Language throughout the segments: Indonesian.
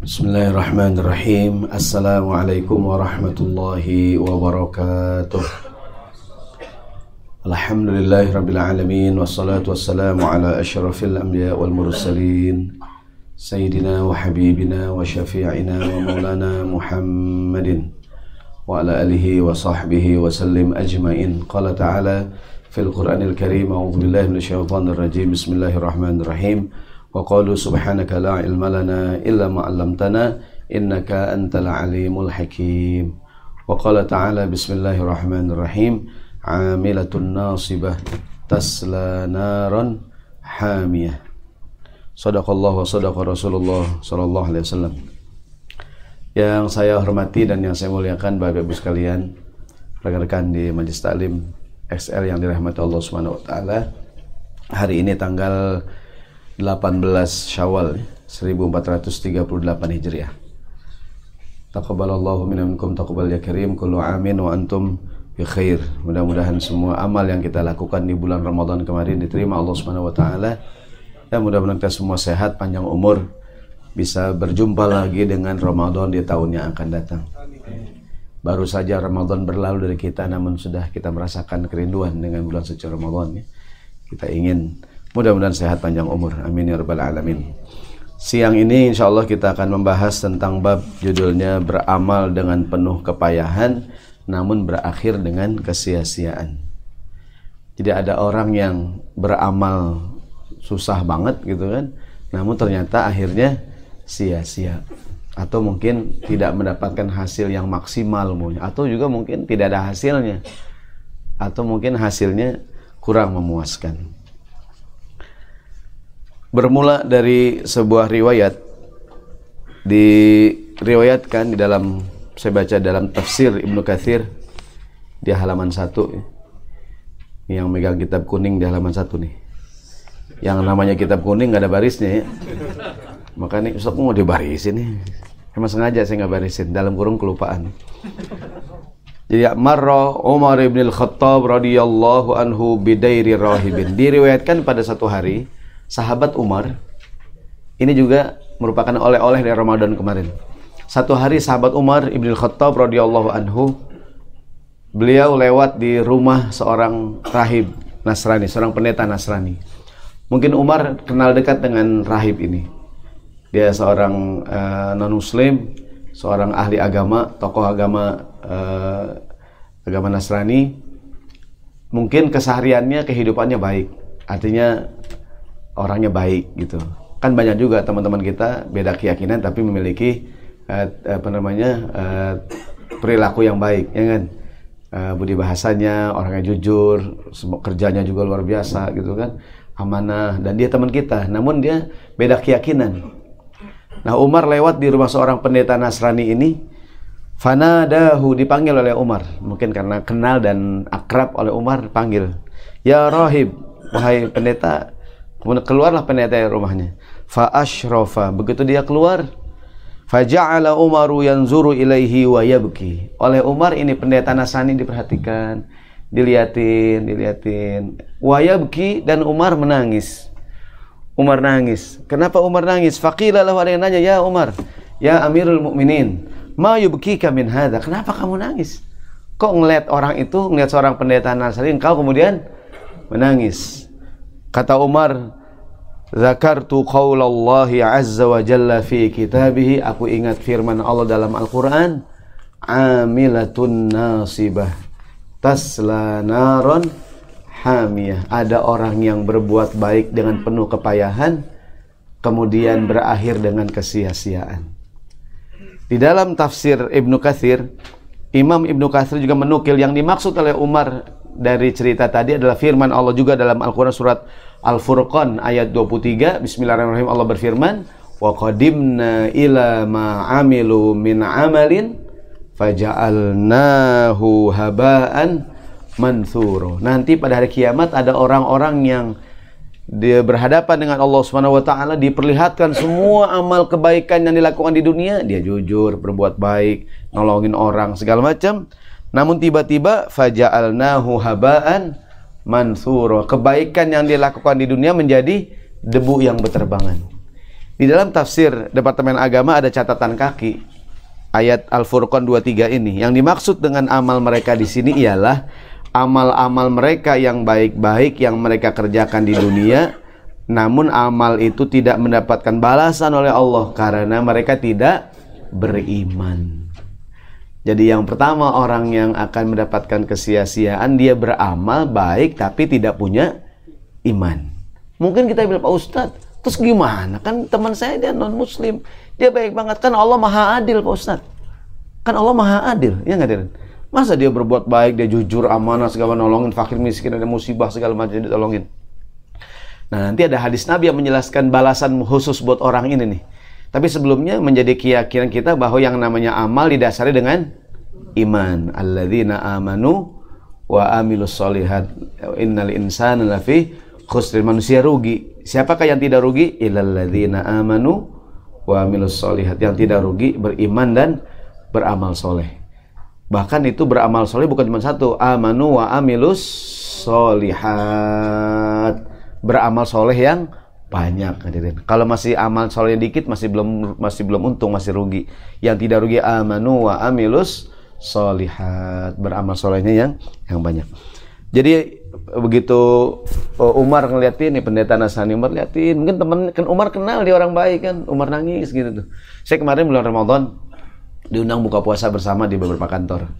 Bismillahirrahmanirrahim. Assalamualaikum warahmatullahi wabarakatuh. Alhamdulillahi rabbil alamin Wassalatu wassalamu ala ashrafil anbiya wal mursalin. Sayyidina wa habibina wa syafi'ina wa maulana Muhammadin Wa ala alihi wa sahbihi wa sallim ajmain. Qala ta'ala fil Qur'anil karim A'udhu billahi minasyaitanir rajim Bismillahirrahmanirrahim وقالوا سبحانك لا علم لنا إلا ما علمتنا إنك أنت العليم الحكيم وقال تعالى بسم الله الرحمن الرحيم عاملة ناصبة تسلى نارا حامية صدق الله وصدق رسول الله صلى الله عليه وسلم yang saya hormati dan yang saya muliakan Bapak Ibu sekalian rekan-rekan di Majlis Taklim XL yang dirahmati Allah Subhanahu wa taala. Hari ini tanggal 18 Syawal 1438 Hijriah. Taqabbalallahu minkum taqabbal ya karim kullu amin wa antum bi khair. Mudah-mudahan semua amal yang kita lakukan di bulan Ramadan kemarin diterima Allah Subhanahu wa taala. Dan mudah-mudahan kita semua sehat, panjang umur, bisa berjumpa lagi dengan Ramadan di tahun yang akan datang. Baru saja Ramadan berlalu dari kita namun sudah kita merasakan kerinduan dengan bulan suci Ramadan ya. Kita ingin Mudah-mudahan sehat panjang umur. Amin ya rabbal alamin. Siang ini insya Allah kita akan membahas tentang bab judulnya beramal dengan penuh kepayahan namun berakhir dengan kesia-siaan. Jadi ada orang yang beramal susah banget gitu kan, namun ternyata akhirnya sia-sia atau mungkin tidak mendapatkan hasil yang maksimal atau juga mungkin tidak ada hasilnya atau mungkin hasilnya kurang memuaskan bermula dari sebuah riwayat diriwayatkan di dalam saya baca dalam tafsir Ibnu Katsir di halaman satu yang megang kitab kuning di halaman satu nih. Yang namanya kitab kuning nggak ada barisnya ya. Makanya Ustaz mau dibarisin nih. Emang sengaja saya nggak barisin dalam kurung kelupaan. Jadi marra Umar ibn al-Khattab radhiyallahu anhu bidairi rahibin. Diriwayatkan pada satu hari sahabat Umar ini juga merupakan oleh-oleh dari Ramadan kemarin. Satu hari sahabat Umar Ibnu Khattab radhiyallahu anhu beliau lewat di rumah seorang rahib Nasrani, seorang pendeta Nasrani. Mungkin Umar kenal dekat dengan rahib ini. Dia seorang uh, non-muslim, seorang ahli agama, tokoh agama uh, agama Nasrani. Mungkin kesehariannya, kehidupannya baik. Artinya orangnya baik gitu. Kan banyak juga teman-teman kita beda keyakinan tapi memiliki uh, apa namanya uh, perilaku yang baik, ya kan? Uh, budi bahasanya, orangnya jujur, kerjanya juga luar biasa gitu kan, amanah dan dia teman kita. Namun dia beda keyakinan. Nah Umar lewat di rumah seorang pendeta Nasrani ini, Fanadahu dipanggil oleh Umar, mungkin karena kenal dan akrab oleh Umar panggil, ya Rohib, wahai pendeta, Kemudian keluarlah pendeta dari rumahnya. Fa ashrafa. Begitu dia keluar, faja'ala Umaru yanzuru ilaihi wa yabki. Oleh Umar ini pendeta Nasani diperhatikan, diliatin, diliatin. Wa yabki dan Umar menangis. Umar nangis. Kenapa Umar nangis? Faqila lahu ada yang nanya, "Ya Umar, ya Amirul Mukminin, ma yubkika min hadza? Kenapa kamu nangis?" Kok ngeliat orang itu, ngeliat seorang pendeta Nasrani, engkau kemudian menangis? Kata Umar, Zakartu qaulallahi azza wa jalla fi kitabih. Aku ingat firman Allah dalam Al-Quran. Amilatun nasibah. Tasla naron hamiyah. Ada orang yang berbuat baik dengan penuh kepayahan. Kemudian berakhir dengan kesia-siaan. Di dalam tafsir Ibnu Kathir, Imam Ibnu Kathir juga menukil yang dimaksud oleh Umar dari cerita tadi adalah firman Allah juga dalam Al-Quran surat Al-Furqan ayat 23 Bismillahirrahmanirrahim. Allah berfirman wa qadimna ila ma amilu min amalin faja'alnahu haba'an manthuro nanti pada hari kiamat ada orang-orang yang dia berhadapan dengan Allah Subhanahu wa taala diperlihatkan semua amal kebaikan yang dilakukan di dunia dia jujur berbuat baik nolongin orang segala macam namun tiba-tiba faja'alnahu haba'an mansuro. Kebaikan yang dilakukan di dunia menjadi debu yang berterbangan. Di dalam tafsir Departemen Agama ada catatan kaki ayat Al-Furqan 23 ini. Yang dimaksud dengan amal mereka di sini ialah amal-amal mereka yang baik-baik yang mereka kerjakan di dunia namun amal itu tidak mendapatkan balasan oleh Allah karena mereka tidak beriman. Jadi yang pertama orang yang akan mendapatkan kesia-siaan dia beramal baik tapi tidak punya iman. Mungkin kita bilang Pak Ustadz Terus gimana? Kan teman saya dia non muslim. Dia baik banget. Kan Allah maha adil Pak Ustaz. Kan Allah maha adil. Ya nggak Diren? Masa dia berbuat baik, dia jujur, amanah, segala nolongin, fakir miskin, ada musibah, segala macam ditolongin. Nah nanti ada hadis Nabi yang menjelaskan balasan khusus buat orang ini nih. Tapi sebelumnya menjadi keyakinan kita bahwa yang namanya amal didasari dengan iman. Alladzina amanu wa amilus solihat. Innal insana lafi khusrin. Manusia rugi Siapakah yang tidak rugi? Illalladzina amanu wa amilus solihat. Yang tidak rugi beriman dan beramal soleh. Bahkan itu beramal soleh bukan cuma satu. Amanu wa amilus solihat. Beramal soleh yang banyak hadirin. Kalau masih amal soleh dikit masih belum masih belum untung masih rugi. Yang tidak rugi amanu wa amilus solihat. Beramal solehnya yang yang banyak. Jadi begitu uh, Umar ngeliatin nih pendeta Nasrani Umar liatin mungkin temen kan Umar kenal dia orang baik kan Umar nangis gitu tuh saya kemarin bulan Ramadan diundang buka puasa bersama di beberapa kantor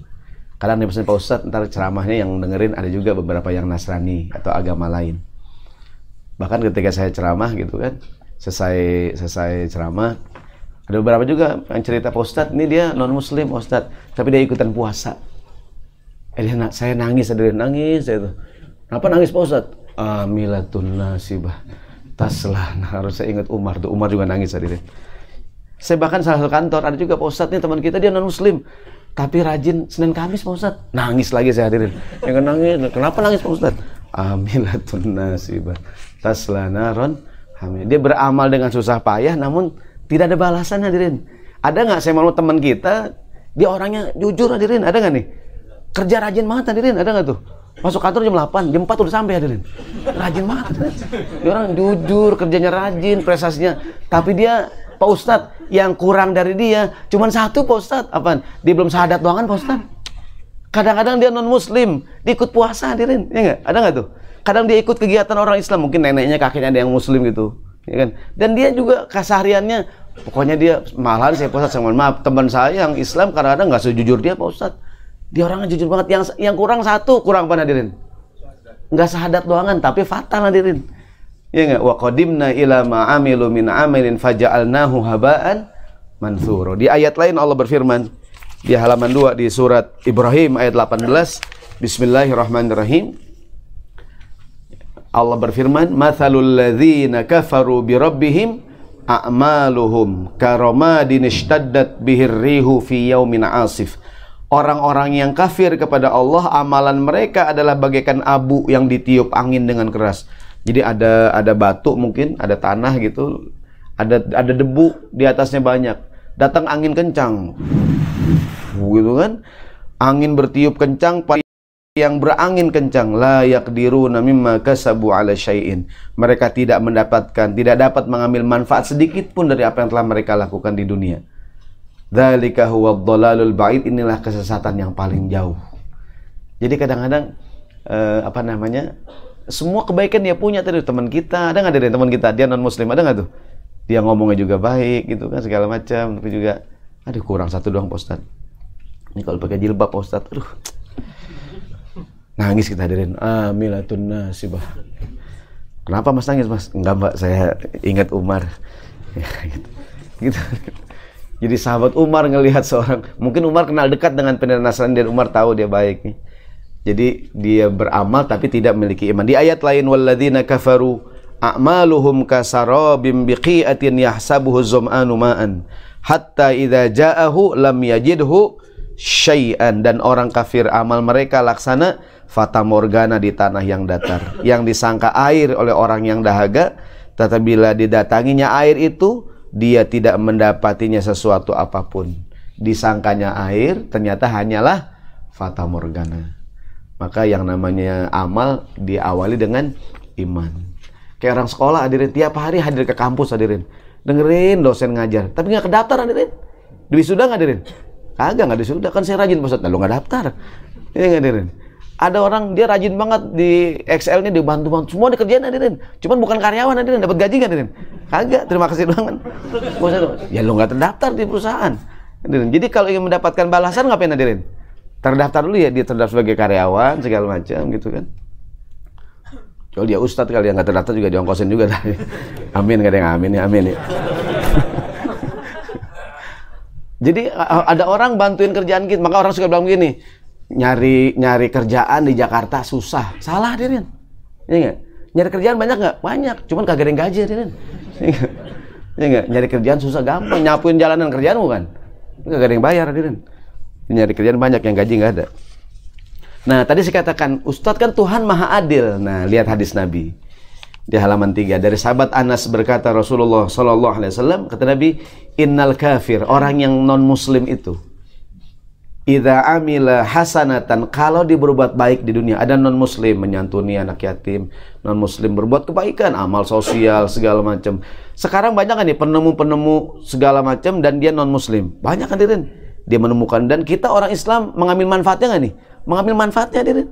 kadang nih pesan Pak Ustadz ntar ceramahnya yang dengerin ada juga beberapa yang Nasrani atau agama lain bahkan ketika saya ceramah gitu kan selesai selesai ceramah ada beberapa juga yang cerita Pak Ustadz ini dia non muslim Pak Ustadz tapi dia ikutan puasa eh dia, saya nangis ada nangis saya tuh Kenapa nangis Pak Ustaz? Amilatun nasibah. Taslah. Nah, harus saya ingat Umar tuh. Umar juga nangis tadi. Saya bahkan salah satu kantor ada juga Pak Ustaz nih teman kita dia non muslim. Tapi rajin Senin Kamis Pak Ustaz. Nangis lagi saya hadirin. Yang nangis. Kenapa nangis Pak Ustaz? Amilatun nasibah. Taslah naron. Dia beramal dengan susah payah namun tidak ada balasan hadirin. Ada nggak saya mau teman kita dia orangnya jujur hadirin ada nggak nih kerja rajin banget hadirin ada nggak tuh Masuk kantor jam 8, jam 4 udah sampai hadirin. Rajin banget. Dia orang jujur, kerjanya rajin, prestasinya. Tapi dia, Pak Ustadz, yang kurang dari dia cuma satu Pak Ustadz. Apaan? Dia belum sahadat doangan Pak Ustadz. Kadang-kadang dia non muslim, dia ikut puasa hadirin, ya enggak? Ada nggak tuh? Kadang dia ikut kegiatan orang Islam, mungkin neneknya, kakeknya ada yang muslim gitu, ya kan? Dan dia juga kasariannya, pokoknya dia malahan saya sama maaf teman saya yang Islam kadang-kadang nggak sejujur dia Pak Ustadz dia orangnya jujur banget. Yang yang kurang satu, kurang apa hadirin? Enggak sahadat doangan, tapi fatal hadirin. Ya enggak? Wa qadimna ila ma amilu min amalin faja'alnahu haba'an mansuro. Di ayat lain Allah berfirman di halaman 2 di surat Ibrahim ayat 18 Bismillahirrahmanirrahim Allah berfirman mathalul ladzina kafaru bi rabbihim a'maluhum karamadin ishtaddat bihir rihu fi yaumin asif orang-orang yang kafir kepada Allah amalan mereka adalah bagaikan abu yang ditiup angin dengan keras. Jadi ada ada batu mungkin, ada tanah gitu, ada ada debu di atasnya banyak. Datang angin kencang. Gitu kan? Angin bertiup kencang yang berangin kencang la yaqdiruna mimma kasabu ala syai'in. Mereka tidak mendapatkan, tidak dapat mengambil manfaat sedikit pun dari apa yang telah mereka lakukan di dunia. Dzalika huwa dhalalul ba'id inilah kesesatan yang paling jauh. Jadi kadang-kadang eh, apa namanya? Semua kebaikan dia punya tadi teman kita, ada nggak dari teman kita dia non muslim ada nggak tuh? Dia ngomongnya juga baik gitu kan segala macam, tapi juga aduh kurang satu doang Pak Ini kalau pakai jilbab Pak aduh. Nangis kita hadirin. Amilatun nasibah. Kenapa Mas nangis Mas? Enggak Mbak, saya ingat Umar. Ya, gitu. gitu. Jadi sahabat Umar ngelihat seorang, mungkin Umar kenal dekat dengan pendeta Nasrani dan Umar tahu dia baik. Jadi dia beramal tapi tidak memiliki iman. Di ayat lain walladzina kafaru a'maluhum kasarabim biqi'atin yahsabuhu zam'anu ma'an hatta idza ja'ahu lam yajidhu syai'an dan orang kafir amal mereka laksana fata morgana di tanah yang datar yang disangka air oleh orang yang dahaga tetapi bila didatanginya air itu dia tidak mendapatinya sesuatu apa pun. Disangkanya air, ternyata hanyalah fata morgana. Maka yang namanya amal diawali dengan iman. Kayak orang sekolah hadirin, tiap hari hadir ke kampus hadirin. dengerin dosen ngajar, tapi nggak kedaftar hadirin. Wisuda nggak hadirin? Kagak nggak wisuda, kan saya rajin Pak Ustaz. Lalu nggak daftar. Ini nggak hadirin. Ada orang dia rajin banget di Excel-nya dibantu-bantu semua dikerjain hadirin. Cuman bukan karyawan hadirin, dapat gaji nggak hadirin? Kagak, terima kasih banget. Ya lu nggak terdaftar di perusahaan. Hadirin. Jadi kalau ingin mendapatkan balasan ngapain hadirin? Terdaftar dulu ya, dia terdaftar sebagai karyawan segala macam gitu kan. Kalau dia ustadz kali yang nggak terdaftar juga diongkosin juga tadi. Amin gak ada yang amin ya amin ya. Jadi ada orang bantuin kerjaan kita, maka orang suka bilang gini, nyari nyari kerjaan di Jakarta susah. Salah Dirin. Iya enggak? Nyari kerjaan banyak nggak? Banyak. Cuman kagak ada gaji Dirin. Iya enggak? Nyari kerjaan susah gampang. Nyapuin jalanan kerjaan bukan? Kagak ada yang bayar Dirin. Nyari kerjaan banyak yang gaji nggak ada. Nah, tadi saya katakan, Ustadz kan Tuhan Maha Adil. Nah, lihat hadis Nabi di halaman 3 dari sahabat Anas berkata Rasulullah Shallallahu Alaihi Wasallam kata Nabi Innal kafir orang yang non Muslim itu Ida amila hasanatan kalau dia berbuat baik di dunia. Ada non muslim menyantuni anak yatim. Non muslim berbuat kebaikan amal sosial segala macam. Sekarang banyak kan nih penemu-penemu segala macam dan dia non muslim banyak kan Dirin? Dia menemukan. Dan kita orang Islam mengambil manfaatnya nggak nih? Mengambil manfaatnya Dirin.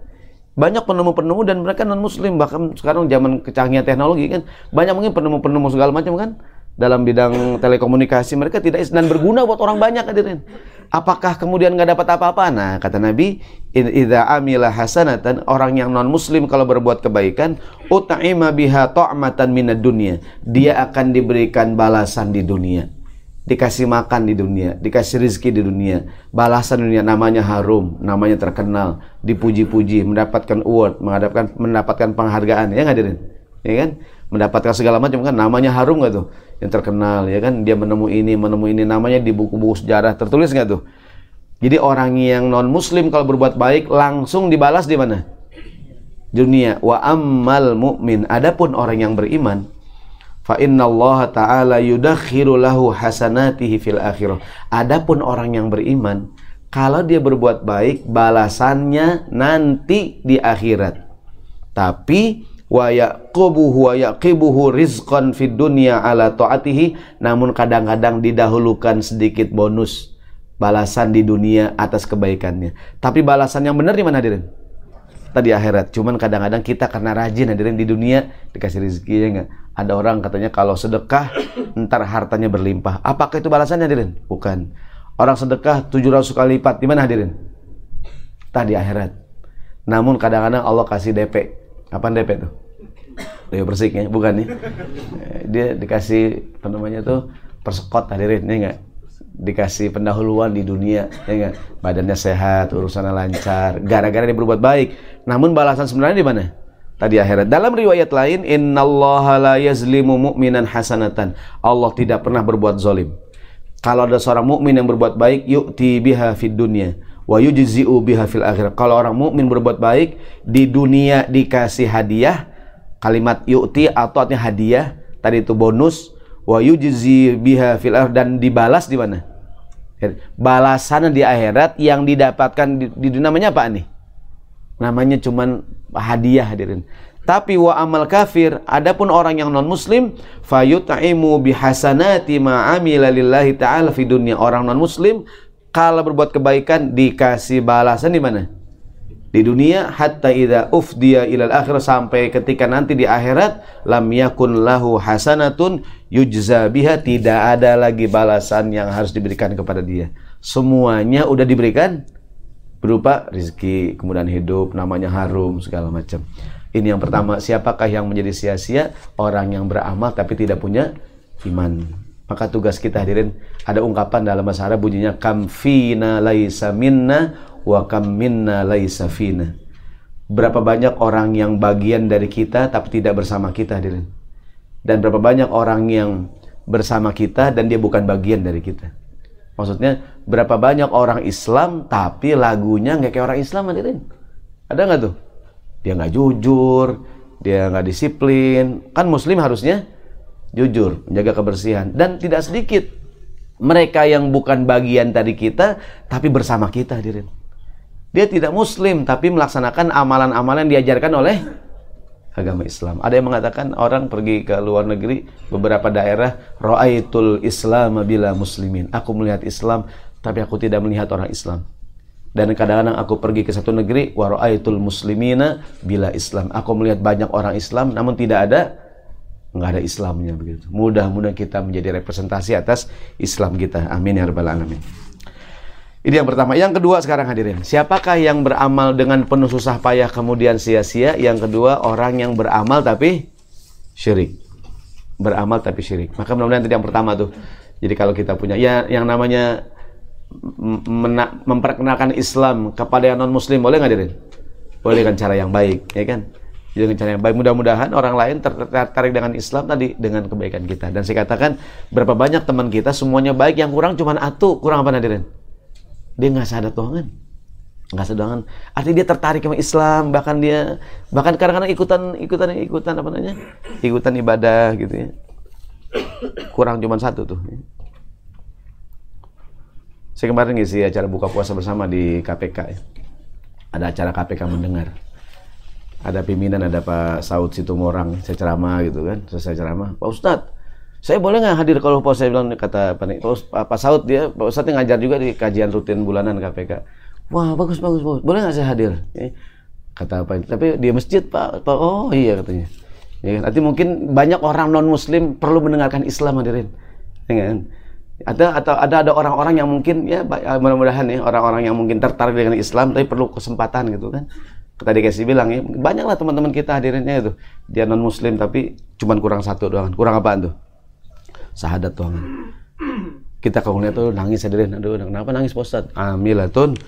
Banyak penemu-penemu dan mereka non muslim bahkan sekarang zaman kecanggihan teknologi kan banyak mungkin penemu-penemu segala macam kan dalam bidang telekomunikasi mereka tidak dan berguna buat orang banyak hadirin Apakah kemudian nggak dapat apa-apa? Nah, kata Nabi, idza amila hasanatan, orang yang non muslim kalau berbuat kebaikan, ut'ima biha ta'matan minad dunya. Dia akan diberikan balasan di dunia. Dikasih makan di dunia, dikasih rizki di dunia, balasan dunia namanya harum, namanya terkenal, dipuji-puji, mendapatkan award, mendapatkan mendapatkan penghargaan, ya nggak Ya kan? Mendapatkan segala macam kan namanya harum nggak tuh? yang terkenal ya kan? Dia menemu ini menemu ini namanya di buku-buku sejarah tertulis nggak tuh? Jadi orang yang non muslim kalau berbuat baik langsung dibalas di mana? Dunia. Wa ammal mu'min. Adapun orang yang beriman fa inna Allah taala yudakhiru lahu hasanatihi fil akhirah. Adapun orang yang beriman kalau dia berbuat baik balasannya nanti di akhirat. Tapi wa yaqubuhu wa yaqibuhu rizqan fid dunya ala taatihi. Namun kadang-kadang didahulukan sedikit bonus balasan di dunia atas kebaikannya. Tapi balasan yang benar di mana hadirin? Tadi akhirat. Cuman kadang-kadang kita karena rajin hadirin di dunia dikasih rezeki ya enggak? Ada orang katanya kalau sedekah ntar hartanya berlimpah. Apakah itu balasannya hadirin? Bukan. Orang sedekah 700 kali lipat di mana hadirin? Tadi akhirat. Namun kadang-kadang Allah kasih DP Kapan DP tuh? Dewa Persik ya, bukan nih. Dia dikasih apa namanya tuh persekot hadirin, ya enggak? Dikasih pendahuluan di dunia, ya enggak? Badannya sehat, urusannya lancar, gara-gara dia berbuat baik. Namun balasan sebenarnya di mana? Tadi akhirat. Dalam riwayat lain, innallaha la yazlimu mu'minan hasanatan. Allah tidak pernah berbuat zalim. Kalau ada seorang mukmin yang berbuat baik, yu'ti biha fid dunya wa yujzi'u biha fil. Kalau orang mukmin berbuat baik di dunia dikasih hadiah, kalimat yu'ti atau artinya hadiah, tadi itu bonus, wa yujzi biha dan dibalas di mana? Balasan di akhirat yang didapatkan di, di dunia namanya apa nih? Namanya cuman hadiah hadirin. Tapi wa amal kafir, adapun orang yang non muslim, fayut'imu bihasanati ma amila lillahi ta'ala fi dunia. Orang non muslim kalau berbuat kebaikan dikasih balasan di mana? Di dunia hatta idza ufdiya ilal akhir sampai ketika nanti di akhirat lam yakun lahu hasanatun yujza biha tidak ada lagi balasan yang harus diberikan kepada dia. Semuanya udah diberikan berupa rezeki, kemudian hidup, namanya harum segala macam. Ini yang pertama, siapakah yang menjadi sia-sia? Orang yang beramal tapi tidak punya iman. Maka tugas kita hadirin ada ungkapan dalam bahasa Arab bunyinya kam fina laisa minna wa kam minna laisa fina. Berapa banyak orang yang bagian dari kita tapi tidak bersama kita hadirin. Dan berapa banyak orang yang bersama kita dan dia bukan bagian dari kita. Maksudnya berapa banyak orang Islam tapi lagunya nggak kayak orang Islam hadirin. Ada nggak tuh? Dia nggak jujur, dia nggak disiplin. Kan Muslim harusnya jujur, menjaga kebersihan dan tidak sedikit mereka yang bukan bagian dari kita tapi bersama kita hadirin. Dia tidak muslim tapi melaksanakan amalan-amalan yang diajarkan oleh agama Islam. Ada yang mengatakan orang pergi ke luar negeri beberapa daerah ra'aitul Islam bila muslimin. Aku melihat Islam tapi aku tidak melihat orang Islam. Dan kadang-kadang aku pergi ke satu negeri wa ra'aitul muslimina bila Islam. Aku melihat banyak orang Islam namun tidak ada nggak ada Islamnya begitu. Mudah-mudahan kita menjadi representasi atas Islam kita. Amin ya rabbal alamin. Ini yang pertama. Yang kedua sekarang hadirin. Siapakah yang beramal dengan penuh susah payah kemudian sia-sia? Yang kedua orang yang beramal tapi syirik. Beramal tapi syirik. Maka mudah-mudahan tadi yang pertama tuh. Jadi kalau kita punya ya yang namanya memperkenalkan Islam kepada yang non muslim boleh nggak hadirin? Boleh dengan cara yang baik, ya kan? Dengan cara yang baik. Mudah-mudahan orang lain tertarik dengan Islam tadi dengan kebaikan kita. Dan saya katakan berapa banyak teman kita semuanya baik, yang kurang cuma atu, kurang apa hadirin? dia nggak sadar Tuhan nggak sadar artinya dia tertarik sama Islam. Bahkan dia bahkan kadang-kadang ikutan ikutan ikutan apa namanya? Ikutan ibadah gitu ya. Kurang cuma satu tuh. Saya kemarin ngisi acara buka puasa bersama di KPK ya. ada acara KPK mendengar ada pimpinan ada Pak Saud Situmorang saya ceramah gitu kan selesai ceramah Pak Ustadz saya boleh nggak hadir kalau Pak saya bilang kata Pak, Pak Saud dia Pak Ustadz ngajar juga di kajian rutin bulanan KPK. Wah bagus bagus bagus. Boleh nggak saya hadir? Ya, kata apa? Tapi di masjid Pak, Pak oh iya katanya. Ya, nanti mungkin banyak orang non Muslim perlu mendengarkan Islam hadirin. Ya, kan? Ada atau ada ada orang-orang yang mungkin ya, ya mudah-mudahan ya orang-orang yang mungkin tertarik dengan Islam tapi perlu kesempatan gitu kan. Tadi kasih bilang ya banyaklah teman-teman kita hadirinnya itu dia non Muslim tapi cuman kurang satu doang. Kurang apaan tuh? sahadat Tuhan. Kita kalau ngeliat tuh nangis hadirin, aduh kenapa nangis Pak Ustaz? Amilatun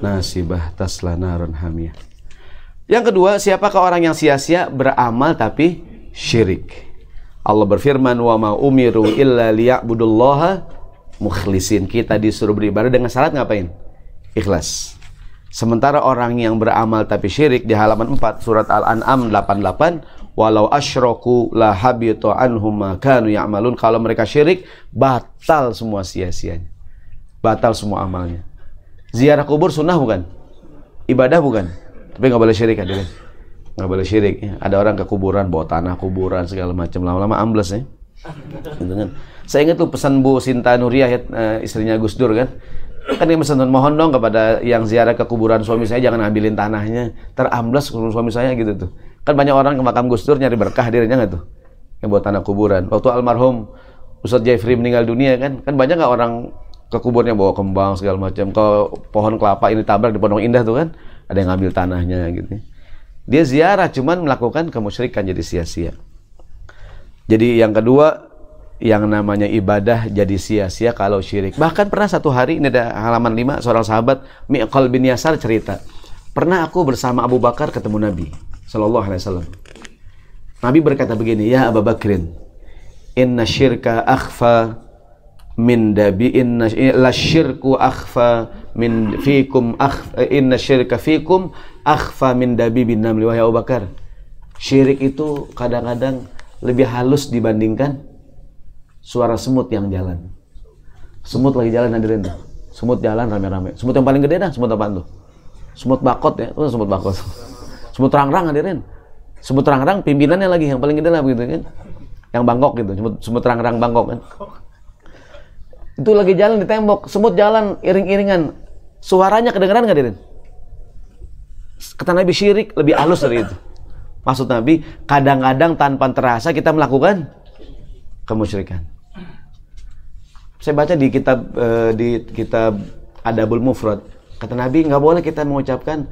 nasibah taslanarun hamiyah. Yang kedua, siapakah orang yang sia-sia beramal tapi syirik? Allah berfirman, "Wa ma umiru illa liya'budullaha mukhlisin." Kita disuruh beribadah dengan syarat ngapain? Ikhlas. Sementara orang yang beramal tapi syirik di halaman 4 surat Al-An'am 88 walau asyraku la habita anhum ma kanu ya'malun. Kalau mereka syirik batal semua sia-sianya. Batal semua amalnya. Ziarah kubur sunnah bukan? Ibadah bukan? Tapi nggak boleh syirik hadirin. Nggak boleh syirik ya. ada orang ke kuburan bawa tanah kuburan segala macam. Lama-lama ambles ya. Gitu kan. Saya ingat tuh pesan Bu Sinta Nuriyah ya, istrinya Gus Dur kan kan dia pesan mohon dong kepada yang ziarah ke kuburan suami saya jangan ambilin tanahnya teramblas suami saya gitu tuh Kan banyak orang ke makam Gus Dur nyari berkah dirinya nggak tuh? Yang buat tanah kuburan. Waktu almarhum Ustadz Jeffrey meninggal dunia kan, kan banyak nggak orang ke kuburnya bawa kembang segala macam. Kalau pohon kelapa ini tabrak di Pondok Indah tuh kan, ada yang ngambil tanahnya gitu. Dia ziarah cuman melakukan kemusyrikan jadi sia-sia. Jadi yang kedua yang namanya ibadah jadi sia-sia kalau syirik. Bahkan pernah satu hari ini ada halaman 5 seorang sahabat Mi'qal bin Yasar cerita. Pernah aku bersama Abu Bakar ketemu Nabi. Sallallahu Alaihi Wasallam. Nabi berkata begini, Ya Abu Bakrin, inna syirka akhfa min dabi inna la syirku akhfa min fikum akhfa inna syirka fikum akhfa min dabi bin namli wahai Abu Bakar syirik itu kadang-kadang lebih halus dibandingkan suara semut yang jalan semut lagi jalan hadirin tuh semut jalan rame-rame semut yang paling gede dah semut apa tuh semut bakot ya itu semut bakot Semut terang-terang hadirin. Semut terang-terang pimpinannya lagi yang paling gede lah begitu kan. Yang Bangkok gitu, semut, semut terang-terang Bangkok kan. Itu lagi jalan di tembok, semut jalan iring-iringan. Suaranya kedengeran nggak hadirin? Kata Nabi syirik lebih halus dari itu. Maksud Nabi, kadang-kadang tanpa terasa kita melakukan kemusyrikan. Saya baca di kitab uh, di kitab Adabul Mufrad, kata Nabi nggak boleh kita mengucapkan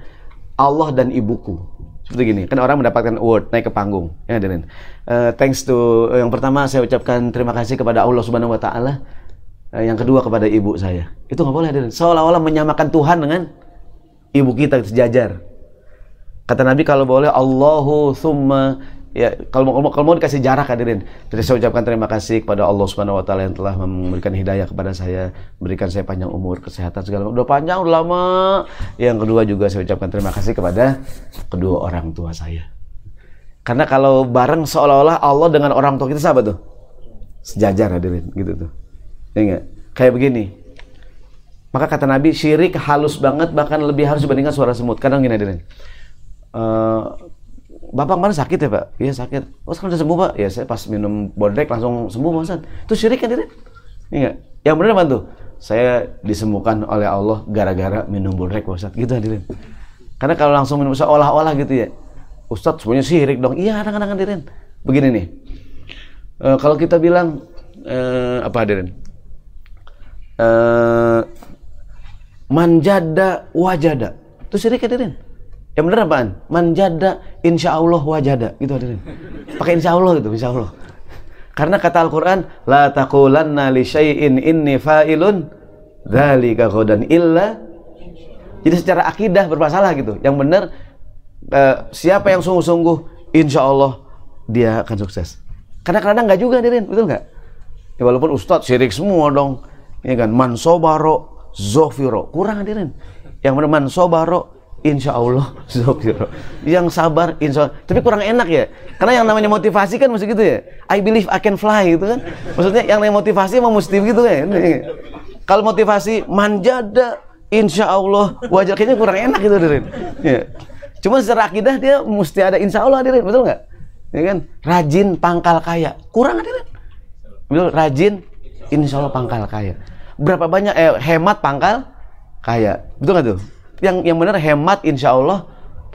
Allah dan ibuku. Seperti gini, kan orang mendapatkan award naik ke panggung. Ya, uh, thanks to uh, yang pertama saya ucapkan terima kasih kepada Allah Subhanahu wa taala. Uh, yang kedua kepada ibu saya. Itu nggak boleh hadirin. Seolah-olah menyamakan Tuhan dengan ibu kita sejajar. Kata Nabi kalau boleh Allahu summa ya kalau mau kalau mau dikasih jarak hadirin. Jadi saya ucapkan terima kasih kepada Allah Subhanahu wa taala yang telah memberikan hidayah kepada saya memberikan saya panjang umur kesehatan segala macam. Udah panjang udah lama. Yang kedua juga saya ucapkan terima kasih kepada kedua orang tua saya. Karena kalau bareng seolah-olah Allah dengan orang tua kita sahabat tuh? Sejajar hadirin. Gitu tuh. Ya kayak begini. Maka kata Nabi syirik halus banget bahkan lebih harus dibandingkan suara semut. Kadang gini hadirin. Uh, Bapak mana sakit ya Pak? Iya sakit. Oh sekarang udah sembuh Pak? Ya saya pas minum bodrek langsung sembuh Pak Ustaz. Itu syirik kan? Iya. Yang benar apa tuh? Saya disembuhkan oleh Allah gara-gara minum bodrek Pak Ustaz. Gitu Dirin. Karena kalau langsung minum seolah-olah gitu ya. Ustaz semuanya syirik dong. Iya kadang-kadang Dirin. Begini nih. E, kalau kita bilang e, apa Dirin? E, manjada wajada. Itu syirik ya Dirin? Yang benar apaan? Manjada insya Allah wajada. Gitu hadirin. Pakai insya Allah gitu, insya Allah. Karena kata Al-Quran, La taqulanna li syai'in inni fa'ilun dzalika ghadan illa jadi secara akidah bermasalah gitu. Yang benar eh, siapa yang sungguh-sungguh insya Allah dia akan sukses. Karena kadang nggak juga hadirin, betul nggak? Ya, walaupun ustadz syirik semua dong. Ya kan, mansobaro, zofiro. Kurang hadirin. Yang benar mansobaro, Insya Allah, yang sabar, insya Allah. Tapi kurang enak ya, karena yang namanya motivasi kan mesti gitu ya. I believe I can fly gitu kan. Maksudnya yang namanya motivasi emang mesti gitu ya. Kalau motivasi manjada, insya Allah, wajar kayaknya kurang enak gitu dirin. Ya. Cuma secara akidah dia mesti ada insya Allah dirin, betul nggak? Ya kan? Rajin pangkal kaya, kurang dirin. Betul, rajin, insya Allah pangkal kaya. Berapa banyak eh, hemat pangkal kaya, betul nggak tuh? Yang yang benar hemat insya Allah.